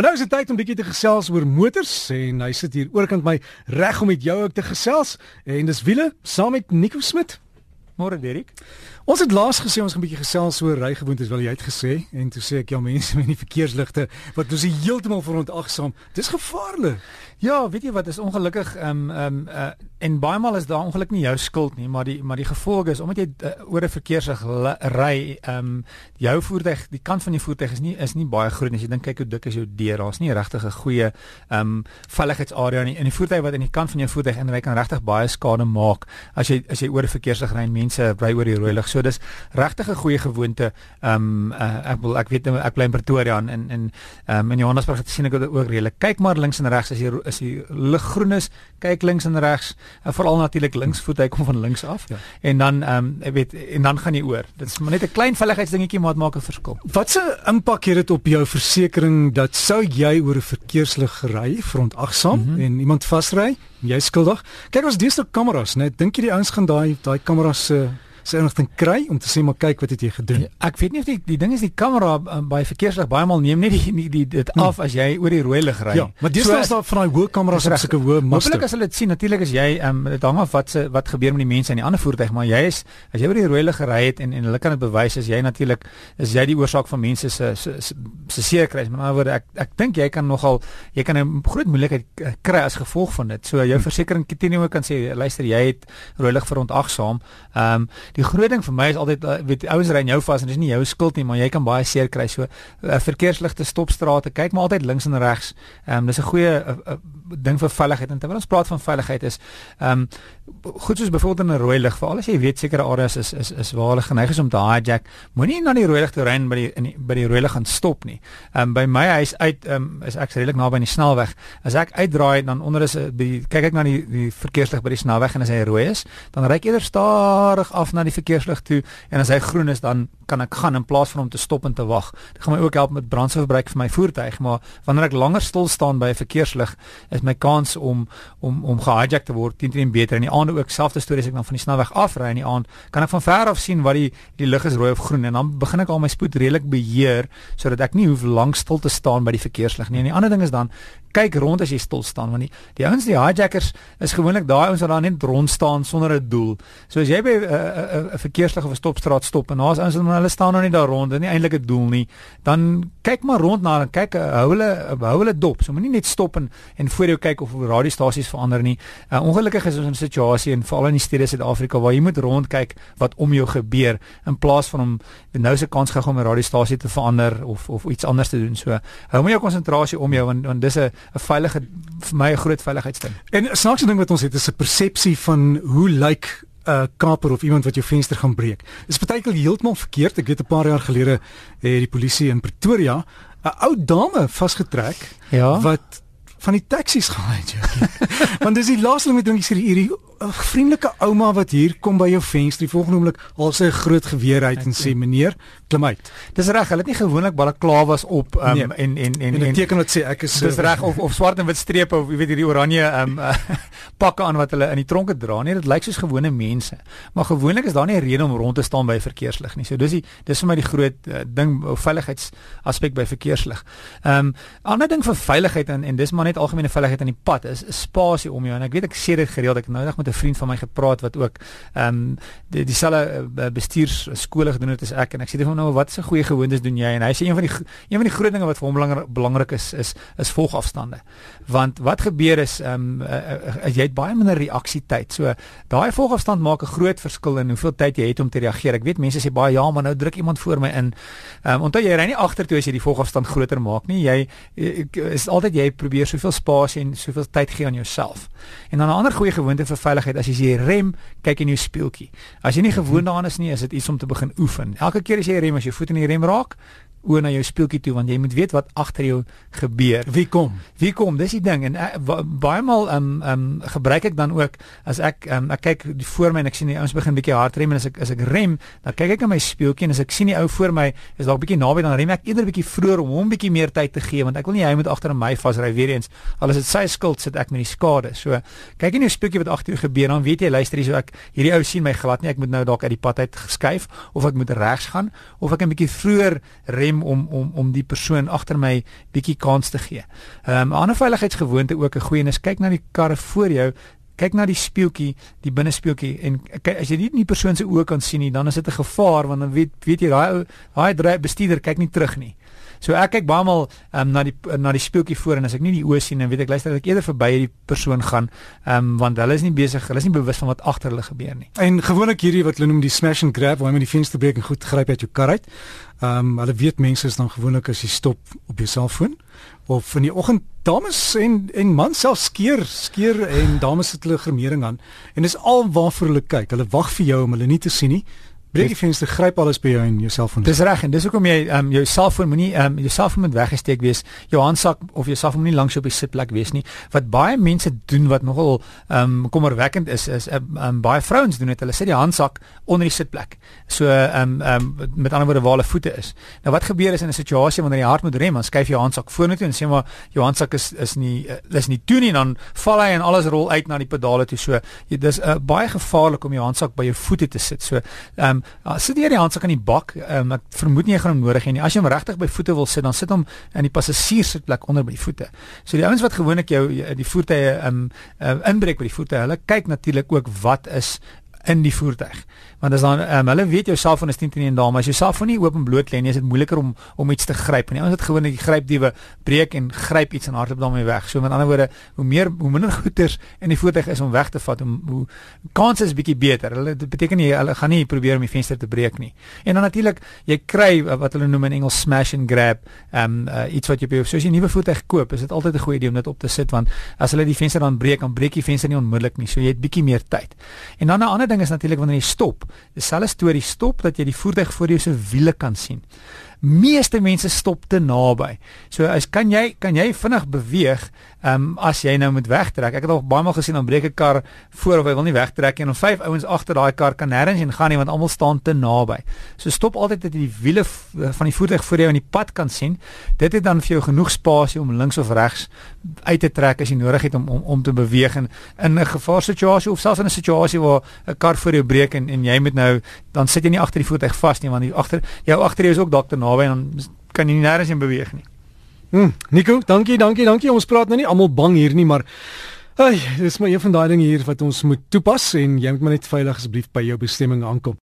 Maar nou is dit tyd om bietjie te gesels oor motors en hy sit hier oorkant my reg om met jou ook te gesels en dis wiele saam met Nico Smit. Môre Derek. Ons het laas gesê ons gaan 'n bietjie gesels oor rygewoontes wil jy het gesê en toe sê ek ja mense met die verkeersligte wat dus heeltemal verontagsaam. Dis gevaarlik. Ja, weet jy wat is ongelukkig ehm um, ehm um, uh, en baie maal is daar ongeluk nie jou skuld nie, maar die maar die gevolg is omdat jy uh, oor 'n verkeerslig ry, ehm um, jou voertuig, die kant van die voertuig is nie is nie baie groot as jy dink kyk hoe dik is jou deur. Daar's nie regtig 'n goeie ehm um, veiligheidsarea nie. En die voertuig wat aan die kant van jou voertuig inry kan regtig baie skade maak as jy as jy oor 'n verkeerslig ry en mense ry oor die rooi lig. So dis regtig 'n goeie gewoonte. Ehm um, uh, ek wil ek weet nou, ek bly in Pretoria en en ehm um, in Johannesburg het sien ek dit ook redelik. Kyk maar links en regs as jy is die liggroen is, kyk links en regs, en veral natuurlik linksvoet, hy kom van links af. Ja. En dan ehm um, ek weet en dan gaan jy oor. Dit is maar net 'n klein veiligheidsdingetjie maar dit maak 'n verskil. Wat se impak het dit op jou versekerings dat sou jy oor 'n verkeerslig ry, verontagsaam mm -hmm. en iemand vasry, jy skuldig? Kyk ons deesdae kameras, net dink jy die ouens gaan daai daai kameras uh, se inligting kry om te sê maar kyk wat het jy gedoen. Ja, ek weet nie of die die ding is die kamera um, by verkeerslig baie maal neem net die, die, die dit hmm. af as jy oor die rooi lig ry. Ja, maar dis so, is daar van daai hoë kameras op sulke hoë maste. Moontlik as hulle dit sien, natuurlik as jy um, dit hang af wat se wat gebeur met die mense in die ander voertuig, maar jy is as jy oor die rooi lig gery het en en hulle kan dit bewys as jy natuurlik is jy die oorsaak van mense se se seer kry. Maar nou word ek ek dink jy kan nogal jy kan 'n groot moeilikheid kry as gevolg van dit. So jou hmm. versekerings kan sê luister jy het rooi lig verontagsaam. Ehm um, die groot ding vir my is altyd uh, weet ouens ry jou vas en dis nie jou skuld nie, maar jy kan baie seer kry. So uh, verkeersligte, stopstrate, kyk maar altyd links en regs. Ehm um, dis 'n goeie uh, uh, ding vir veiligheid. En terwyl ons praat van veiligheid is ehm um, goed soos byvoorbeeld in 'n rooi lig, veral as jy weet sekere areas is is is waar hulle geneig is om te hijack, moenie na die rooi lig toe ry en by die in die, by die rooi lig gaan stop nie. Ehm um, by my huis uit ehm um, is ek redelik naby aan die snelweg. As ek uitdraai dan onder is by kyk ek na die die verkeerslig by die snelweg en as hy rooi is, dan ry ek eerder stadig af na die verkeerslig toe en as hy groen is dan kan ek gaan in plaas van om te stop en te wag. Dit gaan my ook help met brandstofverbruik vir my voertuig, maar wanneer ek langer stil staan by 'n verkeerslig, is my kans om om om gehijack te word teen teen beter. In die aande ook selfde stories ek dan van die snelweg afry in die aand, kan ek van ver af sien wat die die lig is rooi of groen en dan begin ek al my spoed redelik beheer sodat ek nie hoef lank stil te staan by die verkeerslig nie. En die ander ding is dan kyk rond as jy stil staan want die die ouens die hijackers is gewoonlik daai ouens wat daar net rond staan sonder 'n doel. So as jy by 'n uh, uh, uh, verkeerslig of 'n stopstraat stop en daar's ouens wat hulle staan nou nie daar rond, is nie eintlik 'n doel nie, dan kyk maar rond na en kyk uh, hou hulle uh, hou hulle dop. So moenie net stop en en voor jou kyk of radiostasies verander nie. Uh, ongelukkig is ons in 'n situasie en veral in die stede Suid-Afrika waar jy moet rondkyk wat om jou gebeur in plaas van om nou se kans gehou om 'n radiostasie te verander of of iets anders te doen. So hou maar jou konsentrasie om jou want want dis 'n 'n veilige vir my 'n groot veiligheidsding. En snaakse ding wat ons het is 'n persepsie van hoe lyk 'n uh, kaper of iemand wat jou venster gaan breek. Dis baie keer heeltemal verkeerd. Ek weet 'n paar jaar gelede het die polisie in Pretoria 'n ou dame vasgetrek ja? wat van die taksies gehaal het. Want dis die laaste ding wat dink ek hierdie 'n vriendelike ouma wat hier kom by jou venster, die volgende oomblik al sy groot geweer uit en sê meneer, klim uit. Dis reg, hulle het nie gewoonlik balaklavas op um, nee. en en en en 'n teken wat sê ek is Dis reg of of swart en wit strepe of jy weet hierdie oranje um uh, pakke aan wat hulle in die tronke dra nie. Dit lyk soos gewone mense. Maar gewoonlik is daar nie 'n rede om rond te staan by 'n verkeerslig nie. So dis die dis vir my die groot uh, ding of veiligheidsaspek by verkeerslig. Um ander ding vir veiligheid en en dis maar net algemene veiligheid aan die pad is, is spasie om jou en ek weet ek sê dit gereeld ek nou net met 'n vriend van my gepraat wat ook ehm um, die dieselfde uh, bestuursskole gedoen het as ek en ek sê vir hom nou wat se goeie gewoontes doen jy en hy sê een van die een van die groot dinge wat vir hom belangrik is is is volgafstande. Want wat gebeur is ehm um, jy het baie minder reaksietyd. So daai volgafstand maak 'n groot verskil in hoeveel tyd jy het om te reageer. Ek weet mense sê baie ja, maar nou druk iemand voor my in. Ehm um, onthou jy ry nie agtertoe as jy die volgafstand groter maak nie. Jy is altyd jy probeer soveel spasie en soveel tyd gee aan jouself. En dan 'n ander goeie gewoonte vir veiligheid as jy rem, kyk in jou spieeltjie. As jy nie gewoond daaraan is nie, is dit iets om te begin oefen. Elke keer as jy rem, as jy voet in die rem raak, oor na jou speeltjie toe want jy moet weet wat agter jou gebeur. Wie kom? Wie kom? Dis die ding en uh, baie maal ehm um, ehm um, gebruik ek dan ook as ek ehm um, ek kyk voor my en ek sien die ouens begin bietjie hard rem en as ek as ek rem, dan kyk ek in my speeltjie en as ek sien die ou voor my is dalk bietjie naby dan rem ek eerder bietjie vroeër om hom bietjie meer tyd te gee want ek wil nie hy moet agter my vasry weer eens. Al is dit sy skuld sit ek met die skade. So kyk in jou speeltjie wat agter jou gebeur dan weet jy luister hier so ek hierdie ou sien my glad nie ek moet nou dalk uit die pad uit geskuif of ek moet regs gaan of ek 'n bietjie vroeër rem rem om om om die persoon agter my bietjie kans te gee. Ehm um, 'n ander veiligheidsgewoonte ook 'n goeie is kyk na die karre voor jou kyk na die speeltjie, die binnespeeltjie en kyk as jy nie die persoon se oë kan sien nie, dan is dit 'n gevaar want dan weet weet jy daai daai daai bestuurder kyk nie terug nie. So ek kyk baie maal um, na die na die speeltjie voor en as ek nie die oë sien dan weet ek luister ek eerder verby hierdie persoon gaan um, want hulle is nie besig, hulle is nie bewus van wat agter hulle gebeur nie. En gewoonlik hierdie wat hulle noem die smash and grab waar jy met die venster breek en goed gryp uit jou kar uit. Ehm um, hulle weet mense is dan gewoonlik as jy stop op jou selfoon of in die oggend dames en en man self skeer skeer en dames het hulle gremering aan en dis al waarvoor hulle kyk. Hulle wag vir jou om hulle nie te sien nie. Breek die venster, gryp alles by jou en jou selfoon. Dis reg en dis hoekom jy ehm um, jou selfoon moenie ehm um, jou selfoon moet weggesteek wees. Jou handsak of jou selfoon moenie langs op die sitplek wees nie. Wat baie mense doen wat nogal ehm um, kommerwekkend is is ehm um, baie vrouens doen dit. Hulle sit die handsak onder die sitplek. So ehm um, ehm um, met ander woorde waar hulle voete is. Nou wat gebeur is in 'n situasie wanneer jy hard moet rem, dan skuif jy jou handsak vorentoe en sê maar jou handsak is is nie uh, is nie toe nie dan val hy en alles rol uit na die pedale toe. So jy dis uh, baie gevaarlik om jou handsak by jou voete te sit. So ehm um, sit jy die handsak in die bak. Um, ek vermoed nie jy gaan hom nodig hê nie. As jy hom regtig by voete wil sit, dan sit hom in die passasierssitplek onder by die voete. So die ouens wat gewoonlik jou die voertuie um, uh, inbreek by die voete, hulle kyk natuurlik ook wat is in die voertuig. Want as dan um, hulle weet jou selfoon is nie teen 'n dame, as jou selfoon nie oop en bloot lê nie, is dit moeiliker om om iets te gryp. En die ouens het gewoonlik gryp diewe, breek en gryp iets en hardloop daarmee weg. So met ander woorde, hoe meer hoe minder goeders in die voertuig is om weg te vat, hoe, hoe kans is bietjie beter. Hulle dit beteken nie hulle gaan nie probeer om die venster te breek nie. En dan natuurlik, jy kry wat hulle noem in Engels smash and grab, ehm um, uh, iets wat jy op soos jy 'n nuwe voertuig koop, is dit altyd 'n goeie idee om dit op te sit want as hulle die venster dan breek, dan breek die venster nie onmiddellik nie. So jy het bietjie meer tyd. En dan 'n ander ding is natuurlik wanneer jy stop. Dieselfde storie stop dat jy die voertuig voor jou se wiele kan sien. Meeste mense stop te naby. So as kan jy kan jy vinnig beweeg um, as jy nou moet wegtrek. Ek het al baie maal gesien dan breek 'n kar voor of hy wil nie wegtrek nie en dan vyf ouens agter daai kar kan nêrens en gaan nie want almal staan te naby. So stop altyd dat jy die wiele van die voertuig voor jou in die pad kan sien. Dit het dan vir jou genoeg spasie om links of regs uit te trek as jy nodig het om om om te beweeg en in 'n gevaarsituasie of selfs in 'n situasie waar 'n kar voor jou breek en en jy moet nou dan sit jy nie agter die voertuig vas nie want die agter jou agter jou is ook dalk te naby en dan kan jy nêrens in beweeg nie. Hm, Nico, dankie, dankie, dankie. Ons praat nou nie almal bang hier nie, maar hey, dis maar een van daai dinge hier wat ons moet toepas en jy moet maar net veilig asseblief by jou bestemming aankom.